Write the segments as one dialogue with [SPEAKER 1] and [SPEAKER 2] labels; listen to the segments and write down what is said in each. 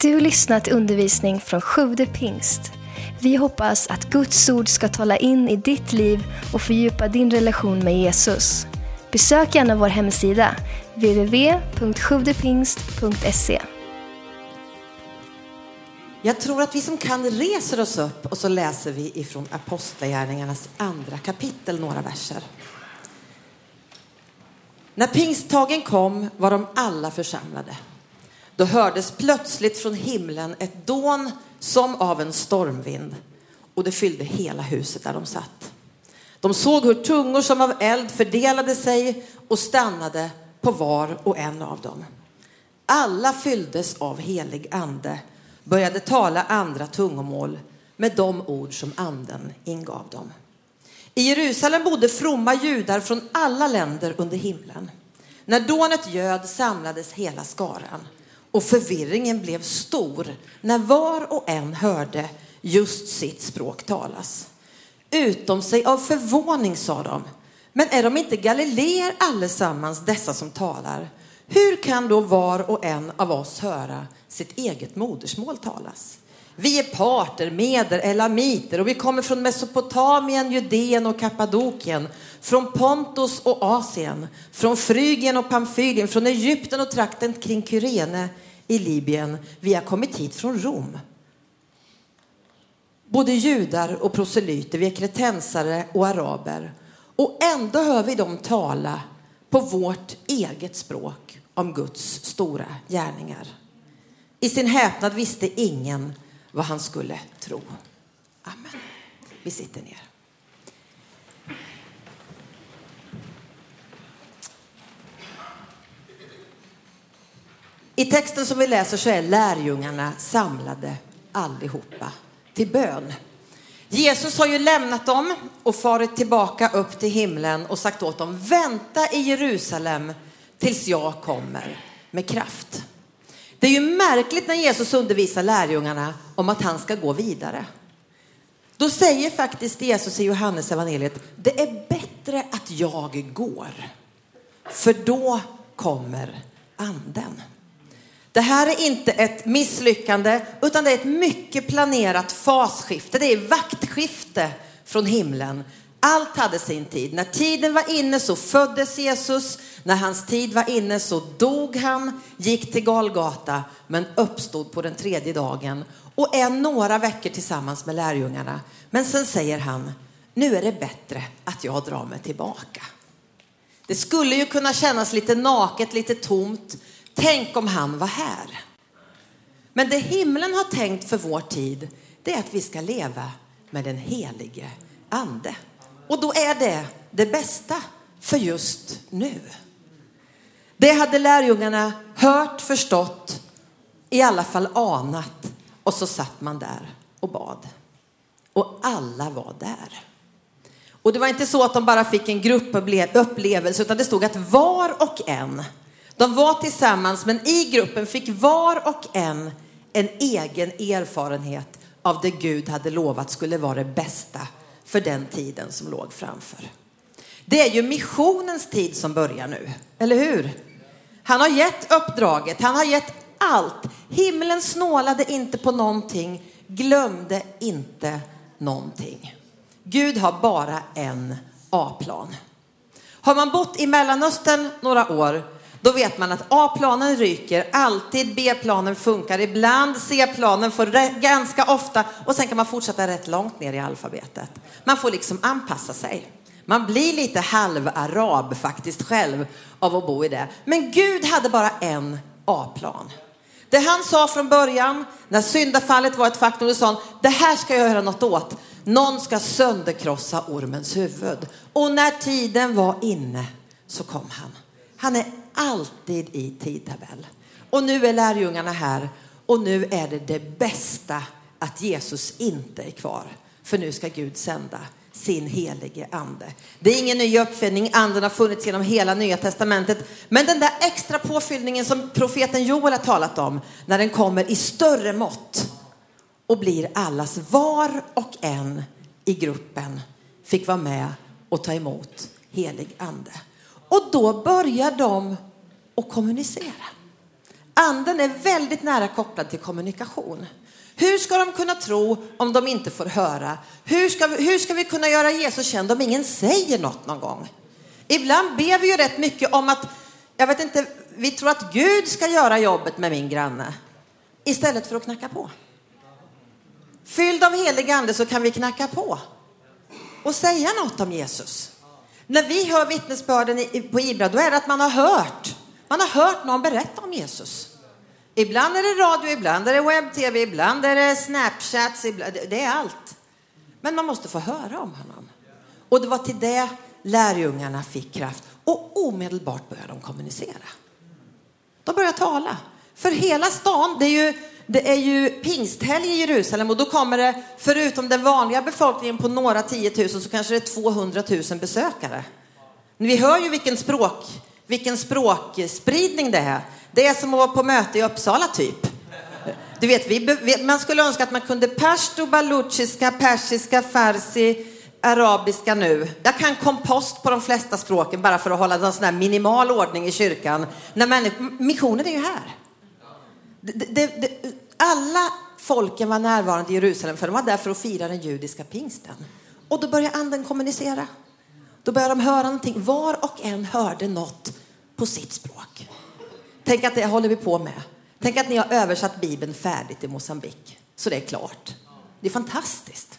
[SPEAKER 1] Du lyssnat till undervisning från Sjude pingst. Vi hoppas att Guds ord ska tala in i ditt liv och fördjupa din relation med Jesus. Besök gärna vår hemsida, www.sjuvdepingst.se.
[SPEAKER 2] Jag tror att vi som kan reser oss upp och så läser vi ifrån Apostlagärningarnas andra kapitel några verser. När pingstdagen kom var de alla församlade. Då hördes plötsligt från himlen ett dån som av en stormvind och det fyllde hela huset där de satt. De såg hur tungor som av eld fördelade sig och stannade på var och en av dem. Alla fylldes av helig ande, började tala andra tungomål med de ord som anden ingav dem. I Jerusalem bodde fromma judar från alla länder under himlen. När dånet göd samlades hela skaran och förvirringen blev stor när var och en hörde just sitt språk talas. Utom sig av förvåning sa de, men är de inte galileer allesammans dessa som talar? Hur kan då var och en av oss höra sitt eget modersmål talas? Vi är parter, meder, elamiter och vi kommer från Mesopotamien, Judeen och Kappadokien, från Pontus och Asien, från Frygien och Pamfylien, från Egypten och trakten kring Kyrene i Libyen. Vi har kommit hit från Rom. Både judar och proselyter, vi är kretensare och araber. Och ändå hör vi dem tala på vårt eget språk om Guds stora gärningar. I sin häpnad visste ingen vad han skulle tro. Amen. Vi sitter ner. I texten som vi läser så är lärjungarna samlade allihopa till bön. Jesus har ju lämnat dem och farit tillbaka upp till himlen och sagt åt dem, vänta i Jerusalem tills jag kommer med kraft. Det är ju märkligt när Jesus undervisar lärjungarna om att han ska gå vidare. Då säger faktiskt Jesus i Johannes evangeliet, det är bättre att jag går, för då kommer anden. Det här är inte ett misslyckande, utan det är ett mycket planerat fasskifte. Det är vaktskifte från himlen. Allt hade sin tid. När tiden var inne så föddes Jesus. När hans tid var inne så dog han, gick till Galgata, men uppstod på den tredje dagen och är några veckor tillsammans med lärjungarna. Men sen säger han, nu är det bättre att jag drar mig tillbaka. Det skulle ju kunna kännas lite naket, lite tomt. Tänk om han var här. Men det himlen har tänkt för vår tid, det är att vi ska leva med den helige ande. Och då är det det bästa för just nu. Det hade lärjungarna hört, förstått, i alla fall anat. Och så satt man där och bad. Och alla var där. Och det var inte så att de bara fick en gruppupplevelse, utan det stod att var och en, de var tillsammans, men i gruppen fick var och en en egen erfarenhet av det Gud hade lovat skulle vara det bästa för den tiden som låg framför. Det är ju missionens tid som börjar nu, eller hur? Han har gett uppdraget, han har gett allt. Himlen snålade inte på någonting, glömde inte någonting. Gud har bara en A-plan. Har man bott i Mellanöstern några år, då vet man att A-planen ryker alltid, B-planen funkar ibland, C-planen får ganska ofta och sen kan man fortsätta rätt långt ner i alfabetet. Man får liksom anpassa sig. Man blir lite halvarab faktiskt själv av att bo i det. Men Gud hade bara en A-plan. Det han sa från början, när syndafallet var ett faktum, då sa han, det här ska jag göra något åt. Någon ska sönderkrossa ormens huvud. Och när tiden var inne så kom han. Han är alltid i tidtabell. Och nu är lärjungarna här och nu är det det bästa att Jesus inte är kvar. För nu ska Gud sända sin helige ande. Det är ingen ny uppfinning, anden har funnits genom hela nya testamentet. Men den där extra påfyllningen som profeten Joel har talat om, när den kommer i större mått och blir allas, var och en i gruppen fick vara med och ta emot helig ande. Och då börjar de att kommunicera. Anden är väldigt nära kopplad till kommunikation. Hur ska de kunna tro om de inte får höra? Hur ska, vi, hur ska vi kunna göra Jesus känd om ingen säger något någon gång? Ibland ber vi ju rätt mycket om att, jag vet inte, vi tror att Gud ska göra jobbet med min granne istället för att knacka på. Fylld av helig ande så kan vi knacka på och säga något om Jesus. När vi hör vittnesbörden på Ibra, då är det att man har hört. Man har hört någon berätta om Jesus. Ibland är det radio, ibland är det webb-tv, ibland är det snapchats, det är allt. Men man måste få höra om honom. Och det var till det lärjungarna fick kraft och omedelbart började de kommunicera. De började tala. För hela stan, det är ju, det är ju pingsthelg i Jerusalem och då kommer det, förutom den vanliga befolkningen på några tiotusen, så kanske det är 200 000 besökare. Vi hör ju vilken, språk, vilken språkspridning det är. Det är som att vara på möte i Uppsala typ. Du vet, vi, man skulle önska att man kunde pashto, baluchiska, persiska, farsi, arabiska nu. Jag kan kompost på de flesta språken bara för att hålla någon sån här minimal ordning i kyrkan. När människor, missionen är ju här. Det, det, det, alla folken var närvarande i Jerusalem för de var där för att fira den judiska pingsten. Och då började anden kommunicera. Då började de höra någonting. Var och en hörde något på sitt språk. Tänk att det håller vi på med. Tänk att ni har översatt Bibeln färdigt i Mosambik. Så det är klart. Det är fantastiskt.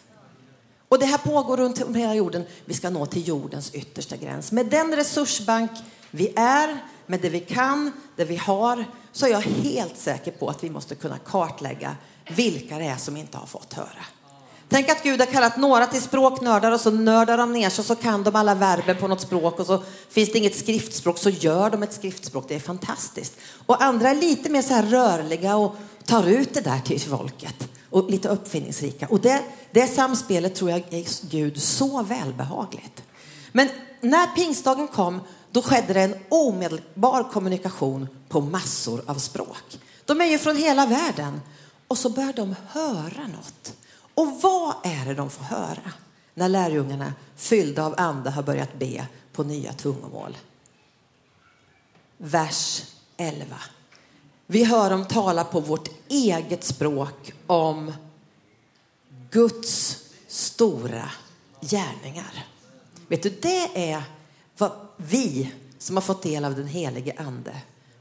[SPEAKER 2] Och det här pågår runt om hela jorden. Vi ska nå till jordens yttersta gräns. Med den resursbank vi är, med det vi kan, det vi har, så är jag helt säker på att vi måste kunna kartlägga vilka det är som inte har fått höra. Tänk att Gud har kallat några till språknördar och så nördar de ner sig och så kan de alla verben på något språk och så finns det inget skriftspråk så gör de ett skriftspråk. Det är fantastiskt. Och andra är lite mer så här rörliga och tar ut det där till folket och lite uppfinningsrika. Och det, det samspelet tror jag är Gud så välbehagligt. Men när pingstdagen kom då skedde det en omedelbar kommunikation på massor av språk. De är ju från hela världen. Och så börjar de höra något. Och vad är det de får höra när lärjungarna fyllda av ande har börjat be på nya tungomål? Vers 11. Vi hör dem tala på vårt eget språk om Guds stora gärningar. Vet du, det är vad vi som har fått del av den helige ande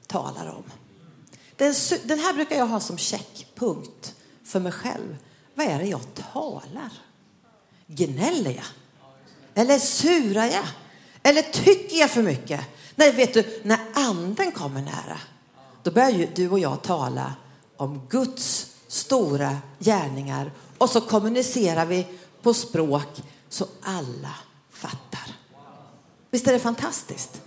[SPEAKER 2] talar om. Den, den här brukar jag ha som checkpunkt för mig själv. Vad är det jag talar? Gnäller jag? Eller surar jag? Eller tycker jag för mycket? Nej, vet du, när anden kommer nära, då börjar ju du och jag tala om Guds stora gärningar och så kommunicerar vi på språk så alla. Visst är det fantastiskt?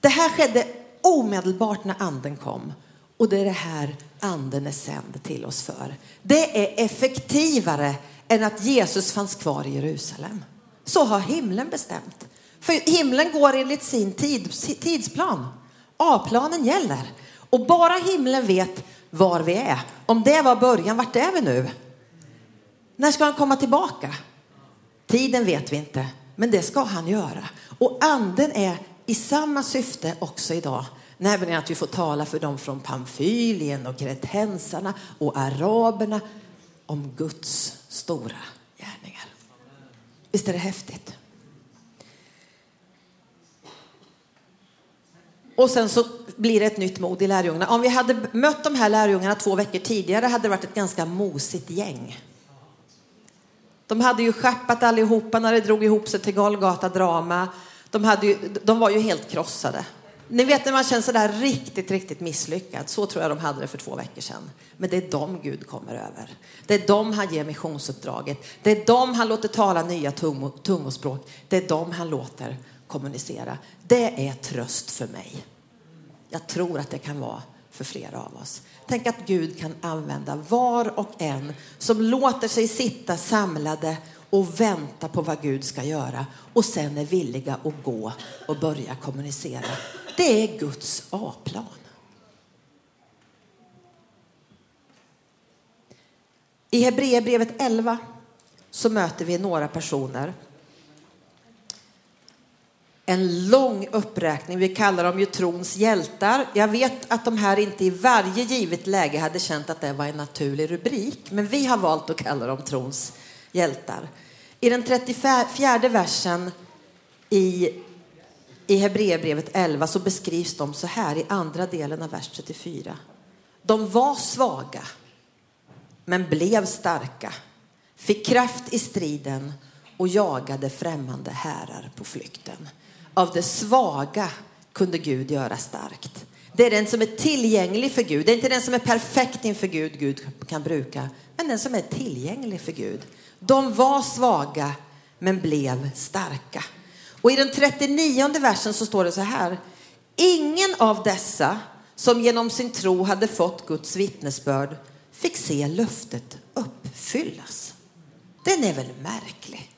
[SPEAKER 2] Det här skedde omedelbart när anden kom. Och det är det här anden är sänd till oss för. Det är effektivare än att Jesus fanns kvar i Jerusalem. Så har himlen bestämt. För himlen går enligt sin tid, tidsplan. A-planen gäller. Och bara himlen vet var vi är. Om det var början, vart är vi nu? När ska han komma tillbaka? Tiden vet vi inte, men det ska han göra. Och anden är i samma syfte också idag. Nämligen att vi får tala för dem från Pamfylien och kretensarna och araberna om Guds stora gärningar. Visst är det häftigt? Och sen så blir det ett nytt mod i lärjungarna. Om vi hade mött de här lärjungarna två veckor tidigare hade det varit ett ganska mosigt gäng. De hade ju skeppat allihopa när det drog ihop sig till Golgata drama. De, hade ju, de var ju helt krossade. Ni vet när man känner sig där riktigt, riktigt misslyckad. Så tror jag de hade det för två veckor sedan. Men det är dem Gud kommer över. Det är dem han ger missionsuppdraget. Det är dem han låter tala nya tungospråk. Det är dem han låter kommunicera. Det är tröst för mig. Jag tror att det kan vara för flera av oss. Tänk att Gud kan använda var och en som låter sig sitta samlade och vänta på vad Gud ska göra och sen är villiga att gå och börja kommunicera. Det är Guds A-plan. I Hebreerbrevet 11 så möter vi några personer en lång uppräkning. Vi kallar dem ju trons hjältar. Jag vet att de här inte i varje givet läge hade känt att det var en naturlig rubrik, men vi har valt att kalla dem trons hjältar. I den 34 versen i, i Hebreerbrevet 11 så beskrivs de så här i andra delen av vers 34. De var svaga, men blev starka, fick kraft i striden och jagade främmande härar på flykten. Av det svaga kunde Gud göra starkt. Det är den som är tillgänglig för Gud. Det är inte den som är perfekt inför Gud Gud kan bruka, men den som är tillgänglig för Gud. De var svaga men blev starka. Och i den 39 versen så står det så här. Ingen av dessa som genom sin tro hade fått Guds vittnesbörd fick se löftet uppfyllas. Den är väl märklig?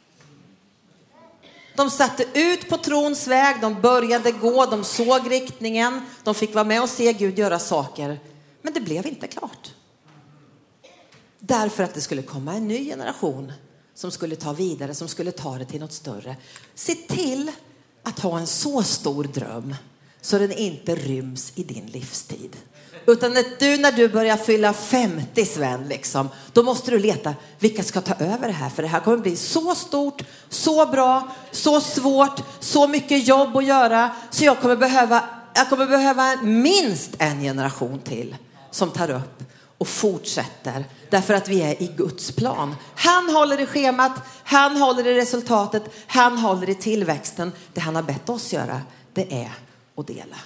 [SPEAKER 2] De satte ut på trons väg, de började gå, de såg riktningen, de fick vara med och se Gud göra saker. Men det blev inte klart. Därför att det skulle komma en ny generation som skulle ta vidare, som skulle ta det till något större. Se till att ha en så stor dröm så den inte ryms i din livstid. Utan att du när du börjar fylla 50 Sven, liksom, då måste du leta vilka ska ta över det här. För det här kommer bli så stort, så bra, så svårt, så mycket jobb att göra. Så jag kommer behöva, jag kommer behöva minst en generation till som tar upp och fortsätter därför att vi är i Guds plan. Han håller i schemat, han håller i resultatet, han håller i tillväxten. Det han har bett oss göra, det är och dela.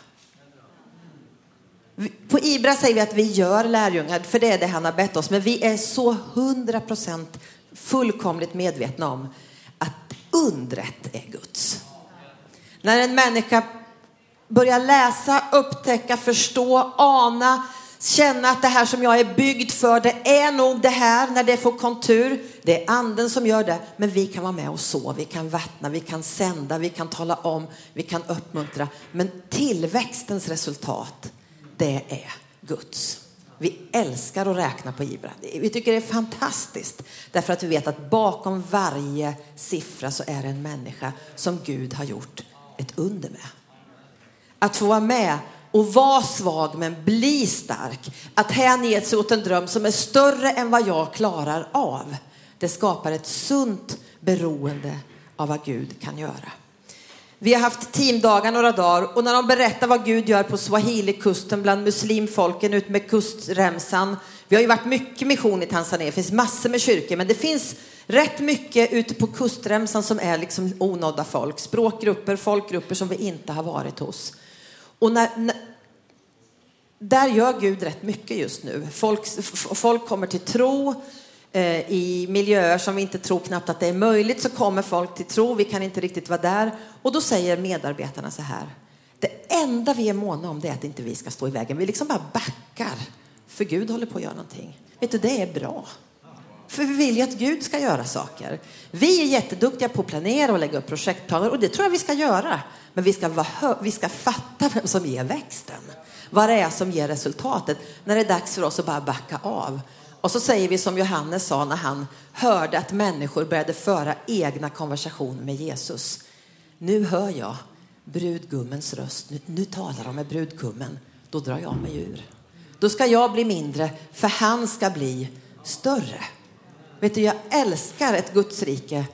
[SPEAKER 2] På Ibra säger vi att vi gör lärjungar, för det är det han har bett oss. Men vi är så hundra procent fullkomligt medvetna om att undret är Guds. När en människa börjar läsa, upptäcka, förstå, ana, känna att det här som jag är byggd för, det är nog det här när det får kontur. Det är anden som gör det, men vi kan vara med och så, vi kan vattna, vi kan sända, vi kan tala om, vi kan uppmuntra. Men tillväxtens resultat, det är Guds. Vi älskar att räkna på Ibra. Vi tycker det är fantastiskt därför att vi vet att bakom varje siffra så är det en människa som Gud har gjort ett under med. Att få vara med och var svag men bli stark. Att hänge sig åt en dröm som är större än vad jag klarar av. Det skapar ett sunt beroende av vad Gud kan göra. Vi har haft teamdagar några dagar och när de berättar vad Gud gör på swahilikusten bland muslimfolken ut med kustremsan. Vi har ju varit mycket mission i Tanzania, det finns massor med kyrkor, men det finns rätt mycket ute på kustremsan som är liksom onådda folk. Språkgrupper, folkgrupper som vi inte har varit hos. Och när, när, där gör Gud rätt mycket just nu. Folk, folk kommer till tro eh, i miljöer som vi inte tror knappt att det är möjligt så kommer folk till tro. Vi kan inte riktigt vara där. Och då säger medarbetarna så här. Det enda vi är måna om det är att inte vi ska stå i vägen. Vi liksom bara backar. För Gud håller på att göra någonting. Vet du, det är bra. För vi vill ju att Gud ska göra saker. Vi är jätteduktiga på att planera och lägga upp projektplaner och det tror jag vi ska göra. Men vi ska, vara, vi ska fatta vem som ger växten. Vad det är som ger resultatet. När det är dags för oss att bara backa av. Och så säger vi som Johannes sa när han hörde att människor började föra egna konversationer med Jesus. Nu hör jag brudgummens röst. Nu, nu talar de med brudgummen. Då drar jag mig ur. Då ska jag bli mindre för han ska bli större. Vet du, jag älskar ett Gudsrike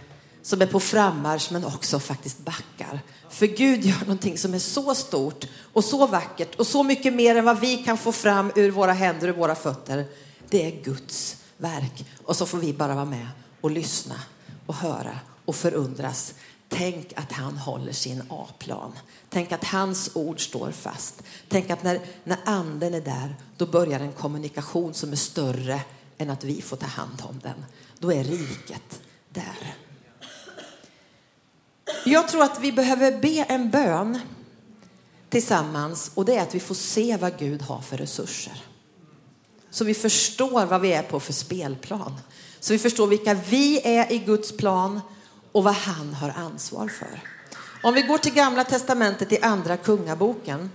[SPEAKER 2] som är på frammarsch men också faktiskt backar. För Gud gör någonting som är så stort och så vackert och så mycket mer än vad vi kan få fram ur våra händer och våra fötter. Det är Guds verk. Och så får vi bara vara med och lyssna och höra och förundras. Tänk att han håller sin A-plan. Tänk att hans ord står fast. Tänk att när, när anden är där, då börjar en kommunikation som är större än att vi får ta hand om den. Då är riket där. Jag tror att vi behöver be en bön tillsammans och det är att vi får se vad Gud har för resurser. Så vi förstår vad vi är på för spelplan. Så vi förstår vilka vi är i Guds plan och vad han har ansvar för. Om vi går till gamla testamentet i andra kungaboken.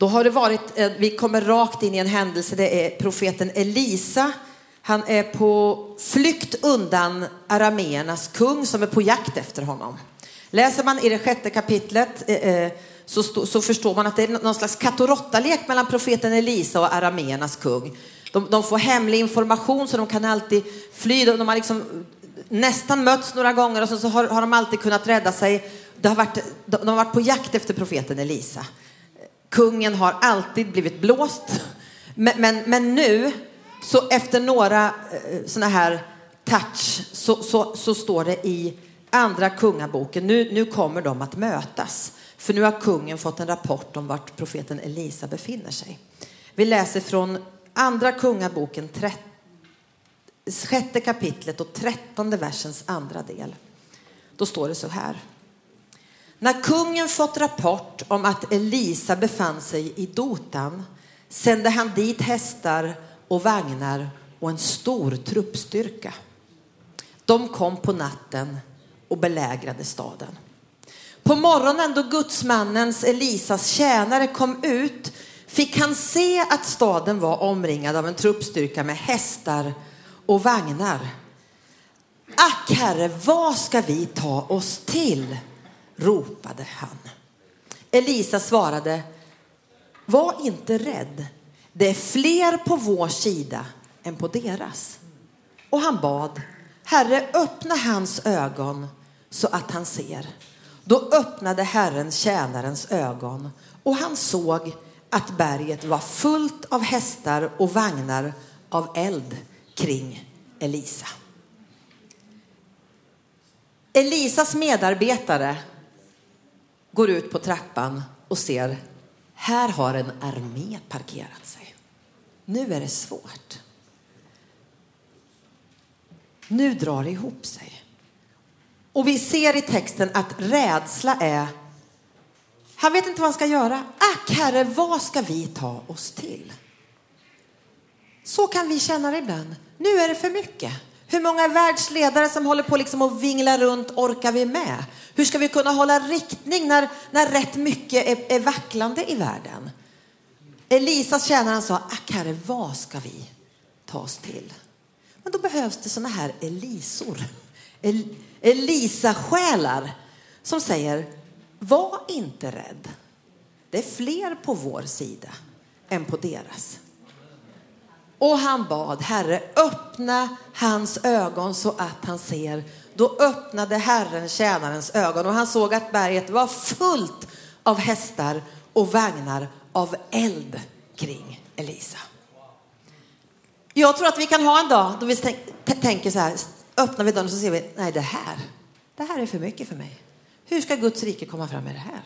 [SPEAKER 2] Då har det varit, eh, vi kommer rakt in i en händelse, det är profeten Elisa han är på flykt undan arameernas kung som är på jakt efter honom. Läser man i det sjätte kapitlet eh, eh, så, så, förstår man att det är någon slags katt och lek mellan profeten Elisa och arameernas kung. De, de, får hemlig information så de kan alltid fly. De, de har liksom nästan mötts några gånger och så, så har, har, de alltid kunnat rädda sig. Har varit, de har varit på jakt efter profeten Elisa. Kungen har alltid blivit blåst. Men, men, men nu, så efter några eh, sådana här touch, så, så, så står det i andra kungaboken, nu, nu kommer de att mötas. För nu har kungen fått en rapport om vart profeten Elisa befinner sig. Vi läser från andra kungaboken, sjätte kapitlet och trettonde versens andra del. Då står det så här. När kungen fått rapport om att Elisa befann sig i Dotan sände han dit hästar och vagnar och en stor truppstyrka. De kom på natten och belägrade staden. På morgonen då gudsmannens Elisas tjänare kom ut fick han se att staden var omringad av en truppstyrka med hästar och vagnar. Ack herre, vad ska vi ta oss till? Ropade han. Elisa svarade, var inte rädd. Det är fler på vår sida än på deras. Och han bad, Herre öppna hans ögon så att han ser. Då öppnade Herren tjänarens ögon och han såg att berget var fullt av hästar och vagnar av eld kring Elisa. Elisas medarbetare går ut på trappan och ser här har en armé parkerat sig. Nu är det svårt. Nu drar det ihop sig. Och vi ser i texten att rädsla är han vet inte vad han ska göra. Ack herre, vad ska vi ta oss till? Så kan vi känna det ibland. Nu är det för mycket. Hur många världsledare som håller på liksom att vingla runt orkar vi med? Hur ska vi kunna hålla riktning när, när rätt mycket är, är vacklande i världen? Elisas tjänare sa, ack herre, vad ska vi ta oss till? Men då behövs det såna här Elisor, El, Elisa-själar som säger, var inte rädd. Det är fler på vår sida än på deras. Och han bad, Herre, öppna hans ögon så att han ser. Då öppnade Herren tjänarens ögon och han såg att berget var fullt av hästar och vagnar av eld kring Elisa. Jag tror att vi kan ha en dag då vi tänker så här, öppnar vi dörren och så ser vi, nej det här, det här är för mycket för mig. Hur ska Guds rike komma fram med det här?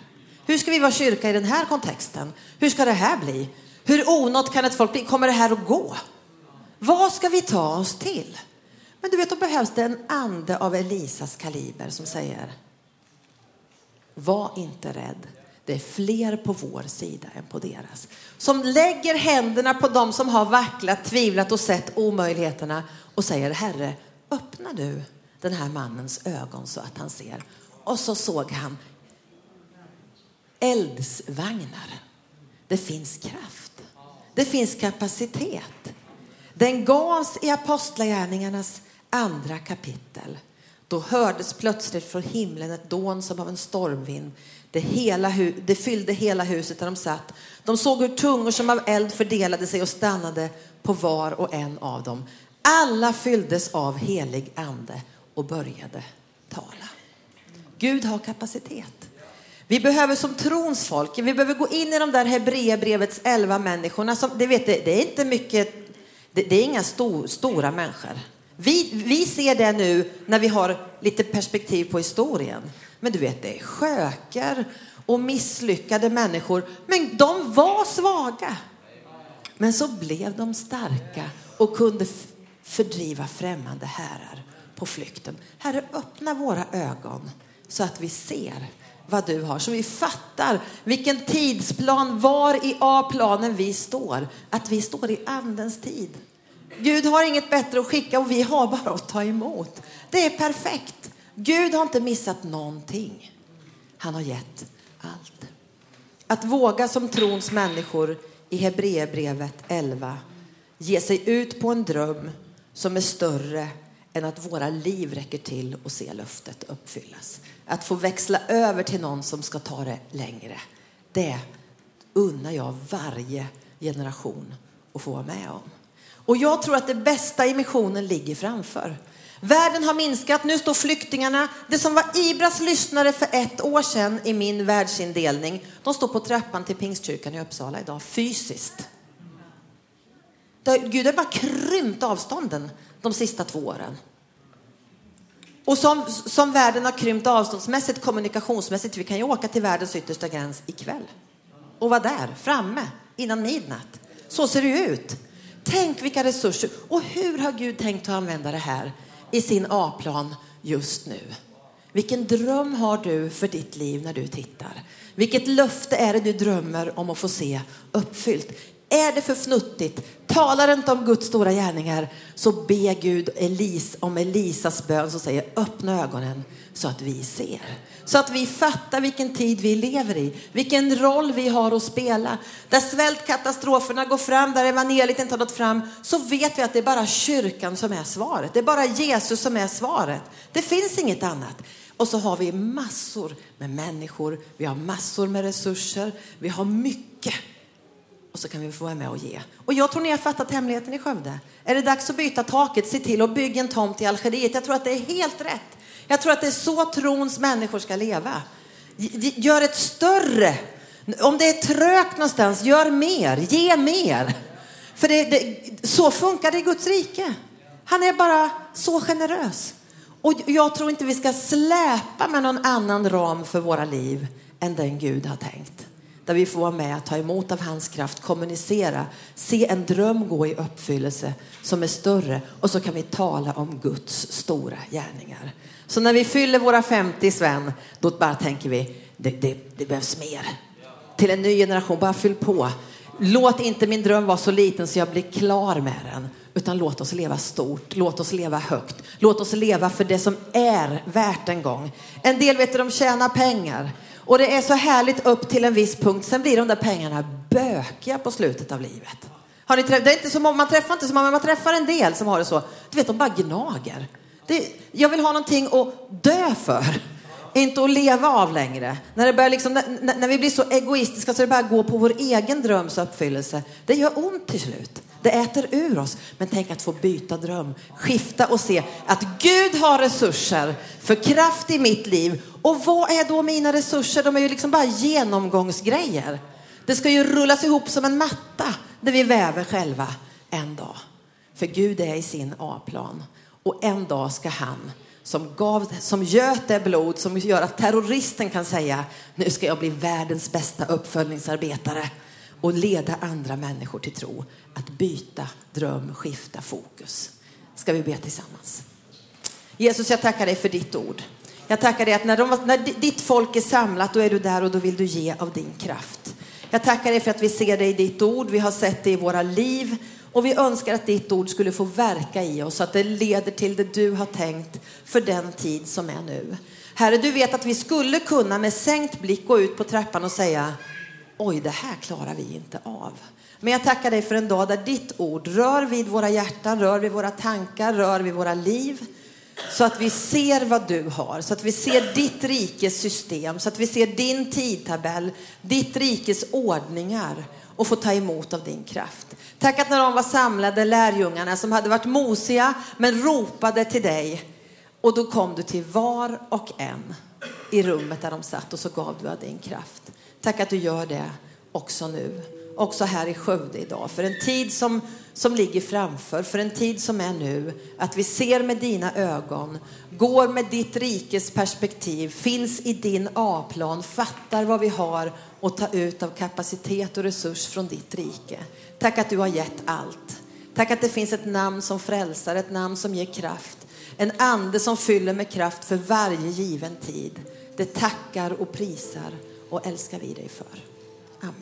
[SPEAKER 2] Hur ska vi vara kyrka i den här kontexten? Hur ska det här bli? Hur onått kan ett folk bli? Kommer det här att gå? Vad ska vi ta oss till? Men du vet, då behövs det en ande av Elisas kaliber som säger Var inte rädd. Det är fler på vår sida än på deras. Som lägger händerna på dem som har vacklat, tvivlat och sett omöjligheterna och säger Herre, öppna du den här mannens ögon så att han ser. Och så såg han eldsvagnar. Det finns kraft. Det finns kapacitet. Den gavs i Apostlagärningarnas andra kapitel. Då hördes plötsligt från himlen ett dån som av en stormvind. Det, hela, det fyllde hela huset där de satt. De såg hur tungor som av eld fördelade sig och stannade på var och en av dem. Alla fylldes av helig ande och började tala. Gud har kapacitet. Vi behöver som trons folk, vi behöver gå in i de där Hebreerbrevets elva människorna. Som, det, vet, det är inte mycket, det, det är inga stor, stora människor. Vi, vi ser det nu när vi har lite perspektiv på historien. Men du vet, det är skökar och misslyckade människor. Men de var svaga. Men så blev de starka och kunde fördriva främmande herrar på flykten. Herre, öppna våra ögon så att vi ser vad du har, så vi fattar vilken tidsplan, var i A-planen vi står. Att vi står i andens tid. Gud har inget bättre att skicka och vi har bara att ta emot. Det är perfekt. Gud har inte missat någonting. Han har gett allt. Att våga som trons människor i Hebreerbrevet 11 ge sig ut på en dröm som är större än att våra liv räcker till att se löftet uppfyllas. Att få växla över till någon som ska ta det längre. Det unnar jag varje generation att få vara med om. Och jag tror att det bästa i missionen ligger framför. Världen har minskat, nu står flyktingarna. Det som var Ibras lyssnare för ett år sedan i min världsindelning, de står på trappan till Pingstkyrkan i Uppsala idag, fysiskt. Gud har bara krympt avstånden de sista två åren. Och som, som världen har krympt avståndsmässigt, kommunikationsmässigt, vi kan ju åka till världens yttersta gräns ikväll och vara där framme innan midnatt. Så ser det ju ut. Tänk vilka resurser och hur har Gud tänkt att använda det här i sin A-plan just nu? Vilken dröm har du för ditt liv när du tittar? Vilket löfte är det du drömmer om att få se uppfyllt? Är det för fnuttigt? Talar inte om Guds stora gärningar så be Gud Elis, om Elisas bön som säger öppna ögonen så att vi ser. Så att vi fattar vilken tid vi lever i, vilken roll vi har att spela. Där svältkatastroferna går fram, där evangeliet inte har nått fram, så vet vi att det är bara kyrkan som är svaret. Det är bara Jesus som är svaret. Det finns inget annat. Och så har vi massor med människor, vi har massor med resurser, vi har mycket och så kan vi få vara med och ge. Och jag tror ni har fattat hemligheten i Skövde. Är det dags att byta taket, se till att bygga en tomt i Algeriet. Jag tror att det är helt rätt. Jag tror att det är så trons människor ska leva. Gör ett större. Om det är trögt någonstans, gör mer, ge mer. För det, det, så funkar det i Guds rike. Han är bara så generös. Och jag tror inte vi ska släpa med någon annan ram för våra liv än den Gud har tänkt där vi får vara med, ta emot av hans kraft, kommunicera, se en dröm gå i uppfyllelse som är större och så kan vi tala om Guds stora gärningar. Så när vi fyller våra 50 Sven, då bara tänker vi, det, det, det behövs mer. Till en ny generation, bara fyll på. Låt inte min dröm vara så liten så jag blir klar med den. Utan låt oss leva stort, låt oss leva högt. Låt oss leva för det som är värt en gång. En del vet du, de tjänar pengar. Och det är så härligt upp till en viss punkt. Sen blir de där pengarna bökiga på slutet av livet. Har ni träff- det är inte så många, man träffar inte så många, men man träffar en del som har det så. Du vet, de bara gnager. Det, jag vill ha någonting att dö för. Inte att leva av längre. När, det börjar liksom, när, när vi blir så egoistiska så det bara går på vår egen dröms uppfyllelse. Det gör ont till slut. Det äter ur oss. Men tänk att få byta dröm, skifta och se att Gud har resurser för kraft i mitt liv. Och vad är då mina resurser? De är ju liksom bara genomgångsgrejer. Det ska ju rullas ihop som en matta där vi väver själva en dag. För Gud är i sin A-plan. Och en dag ska han som, gav, som göt det blod som gör att terroristen kan säga nu ska jag bli världens bästa uppföljningsarbetare och leda andra människor till tro. Att byta dröm, skifta fokus. Ska vi be tillsammans? Jesus, jag tackar dig för ditt ord. Jag tackar dig att när, de, när ditt folk är samlat, då är du där och då vill du ge av din kraft. Jag tackar dig för att vi ser dig i ditt ord, vi har sett det i våra liv och vi önskar att ditt ord skulle få verka i oss så att det leder till det du har tänkt för den tid som är nu. Herre, du vet att vi skulle kunna med sänkt blick gå ut på trappan och säga oj, det här klarar vi inte av. Men jag tackar dig för en dag där ditt ord rör vid våra hjärtan, rör vid våra tankar, rör vid våra liv. Så att vi ser vad du har, så att vi ser ditt rikes system, så att vi ser din tidtabell, ditt rikes ordningar och får ta emot av din kraft. Tack att när de var samlade, lärjungarna som hade varit mosiga men ropade till dig och då kom du till var och en i rummet där de satt och så gav du av din kraft. Tack att du gör det också nu, också här i Skövde idag, för en tid som, som ligger framför, för en tid som är nu, att vi ser med dina ögon, går med ditt rikes perspektiv, finns i din A-plan, fattar vad vi har och tar ut av kapacitet och resurs från ditt rike. Tack att du har gett allt. Tack att det finns ett namn som frälsar, ett namn som ger kraft, en ande som fyller med kraft för varje given tid. Det tackar och prisar och älskar vi dig för. Amen.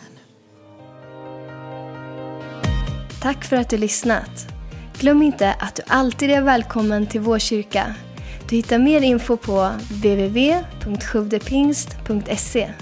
[SPEAKER 1] Tack för att du lyssnat. Glöm inte att du alltid är välkommen till vår kyrka. Du hittar mer info på www.sjuvdepingst.se